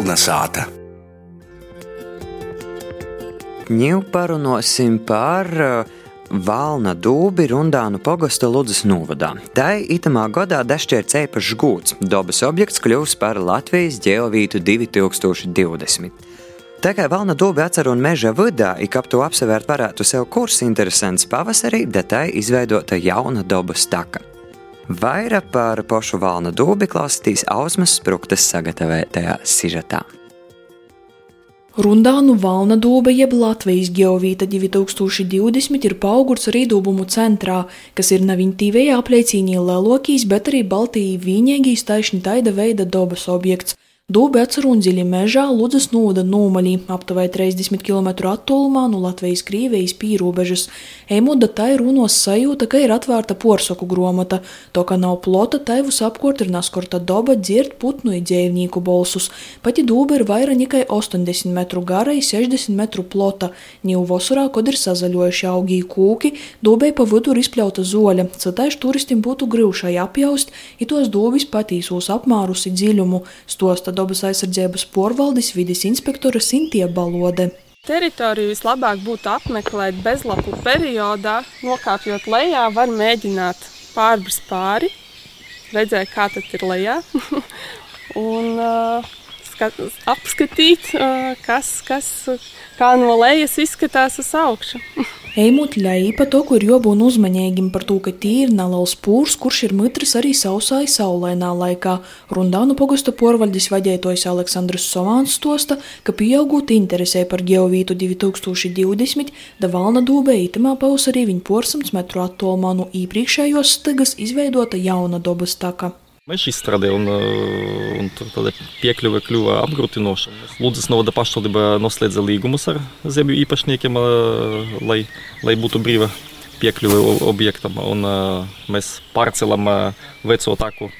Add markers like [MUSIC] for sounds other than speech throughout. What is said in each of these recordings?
Kalnasāta. Ņūp parunāsim par uh, Valna dūbi Rundānu pogosta Ludzas novadā. Tai itamā gadā dašķērts īpašs gūts. Dabas objekts kļūs par Latvijas ģeovītu 2020. Tā kā Valna dūbi atcer un meža vidā, ik ap to apsevērt varētu sev kurs interesants pavasarī, datai izveidota jauna dabas taka. Vairāk par pošu Valna dūbi klausītīs Ausmas Spruktas sagatavotajā sižetā. Rundānu valna dūbe jeb Latvijas geovīta 2020 ir paugurs rīdūbumu centrā, kas ir neviņtīvējā apliecīnī Lelokīs, bet arī Baltijā vīniegīs taišņi taida veida dobas objekts. Dūbe atsarundziļi mežā Ludzas nūda nūmaļī, aptuveni 30 km attālumā no Latvijas-Krīvijas pīrobežas. Eimuda tai runos sajūta, ka ir atvērta porsoku gromata, to, ka nav plota, taivus apkort ir naskorta doba dzird putnu i dzēvnīku bolsus. Pati dūbe ir vaira nikai 80 metru gara i 60 metru plota. Niu vosurā, kod ir sazaļojuši augī kūki, dūbei pa vidu ir izpļauta zoļa, citais turistim būtu grūšai apjaust, i tos dūbis patīsos apmārus i dziļumu, stosta dabas aizsardzības porvaldis vides inspektore Sintie Balode. Teritoriju vislabāk būtu apmeklēt bezlapu periodā, nokāpjot lejā, var mēģināt pārbrist pāri, redzēt, kā tas ir lejā, [LAUGHS] un uh, skat, apskatīt, kas, kas, no lejas izskatās uz augšu. [LAUGHS] Eimut ļaipa to, kur jābūt uzmanīgam par to, ka tī ir neliels pūrs, kurš ir mitrs arī sausā saulainā laikā. Rundānu pogosta porvaldis vadītājs Aleksandrs Sovāns stosta, ka pieaugot interesē par geovītu 2020, da valna dūbē itamā pavasarī viņa porsamts metru attālumā no iepriekšējos stagas izveidota jauna dabas taka. Meža izstrāde un, un tāda piekļuve kļuva apgrūtinoša. Lūdzas novada pašvaldība noslēdza līgumus ar zemju īpašniekiem, lai, lai būtu brīva piekļuve objektam. Un, mēs pārcelam veco taku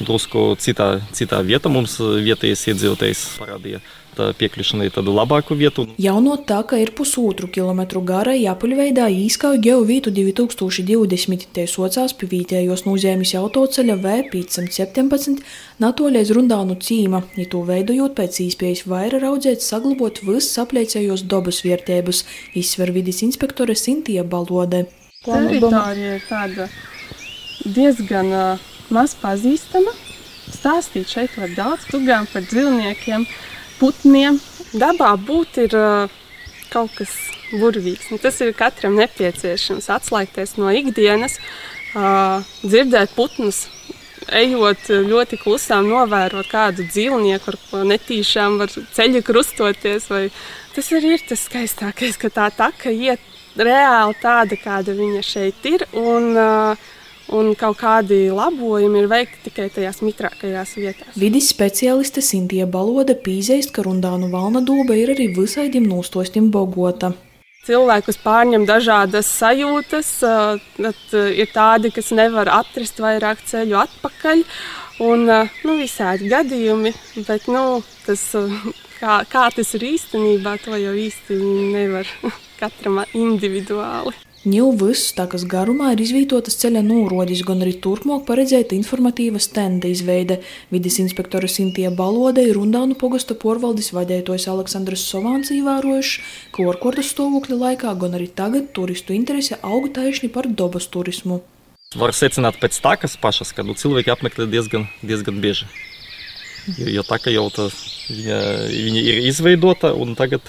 drusku citā, citā vietā. Mums vietējais iedzīvotājs parādīja piekļūšanai tādu labāku vietu. Jauno taka ir pusotru kilometru gara jāpuļveidā īskauju geovītu 2020. Tie socās pie vietējos nozīmes autoceļa V517 natoļies rundānu cīma, ja to veidojot pēc īspējas vaira raudzēt saglabot viss apliecējos dobas vērtības, izsver vidas inspektore Sintie Balode. Teritorija ir tāda diezgan uh, maz pazīstama. Stāstīt šeit var daudz, gan par dzīvniekiem, putniem. Dabā būt ir kaut kas burvīgs. Un tas ir katram nepieciešams. Atslēgties no ikdienas, dzirdēt putnus, ejot ļoti klusām, novērot kādu dzīvnieku, ar ko netīšām var ceļu krustoties. Vai... Tas arī ir tas skaistākais, ka tā taka iet reāli tāda, kāda viņa šeit ir. Un, uh, un kaut kādi labojumi ir veikti tikai tajās mitrākajās vietās. Vides speciāliste Sintīna Balode pīzēst, ka rundānu valna dūbe ir arī visaidim nūstostim bogota. Cilvēkus pārņem dažādas sajūtas, tad ir tādi, kas nevar atrast vairāk ceļu atpakaļ, un nu, visādi gadījumi, bet nu, tas, kā, kā tas ir īstenībā, to jau īsti nevar [LAUGHS] katram individuāli. Ņilvis takas garumā ir izvietotas ceļa nūrodis, gan arī turpmāk paredzēta informatīva stenda izveide. Vides inspektora Sintie Balode ir Rundānu pogosta porvaldis vadētojs Aleksandrs Sovāns ievērojuši, ka orkordas stāvokļa laikā, gan arī tagad turistu interese auga taišņi par dobas turismu. Var secināt pēc takas pašas, ka nu, cilvēki apmeklē diezgan, diezgan bieži. Jo, jo tā kā jau tā, viņa, viņa ir izveidota, un tagad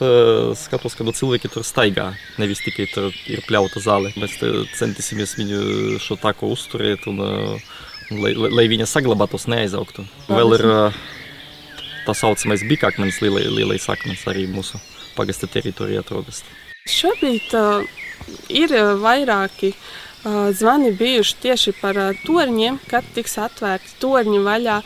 skatos, ka cilvēki tur staigā. Nevis tikai tur ir pļauta zāle. Mēs centīsimies viņu šo taku uzturēt, un, un lai, lai viņa saglabātos, neaizaugtu. Vēl ir tā saucamais bikakmens, lielais, lielais akmens arī mūsu pagasta teritorijā atrodas. Šobrīd uh, ir vairāki uh, zvani bijuši tieši par torņiem, kad tiks atvērti torņi vaļā.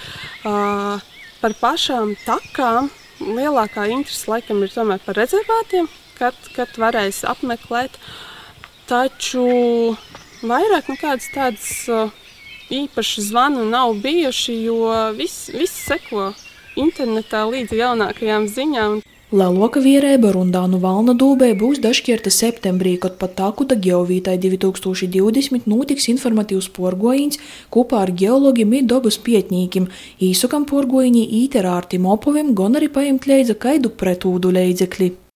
Par pašām takām lielākā interese laikam ir tomēr par rezervātiem, kad, kad varēs apmeklēt. Taču vairāk nekādas tādas īpašas zvanu nav bijuši, jo viss vis seko internetā līdz jaunākajām ziņām. Leloka vierēba Rundānu valna dūbē būs dažķierta septembrī, kad pat takuta geovītai 2020 notiks informatīvs porgojiņš kopā ar geologiem un dobas pietņīkim, īsukam porgojiņī īterārtim opovim, gan arī paimt leidza kaidu pretūdu leidzekli.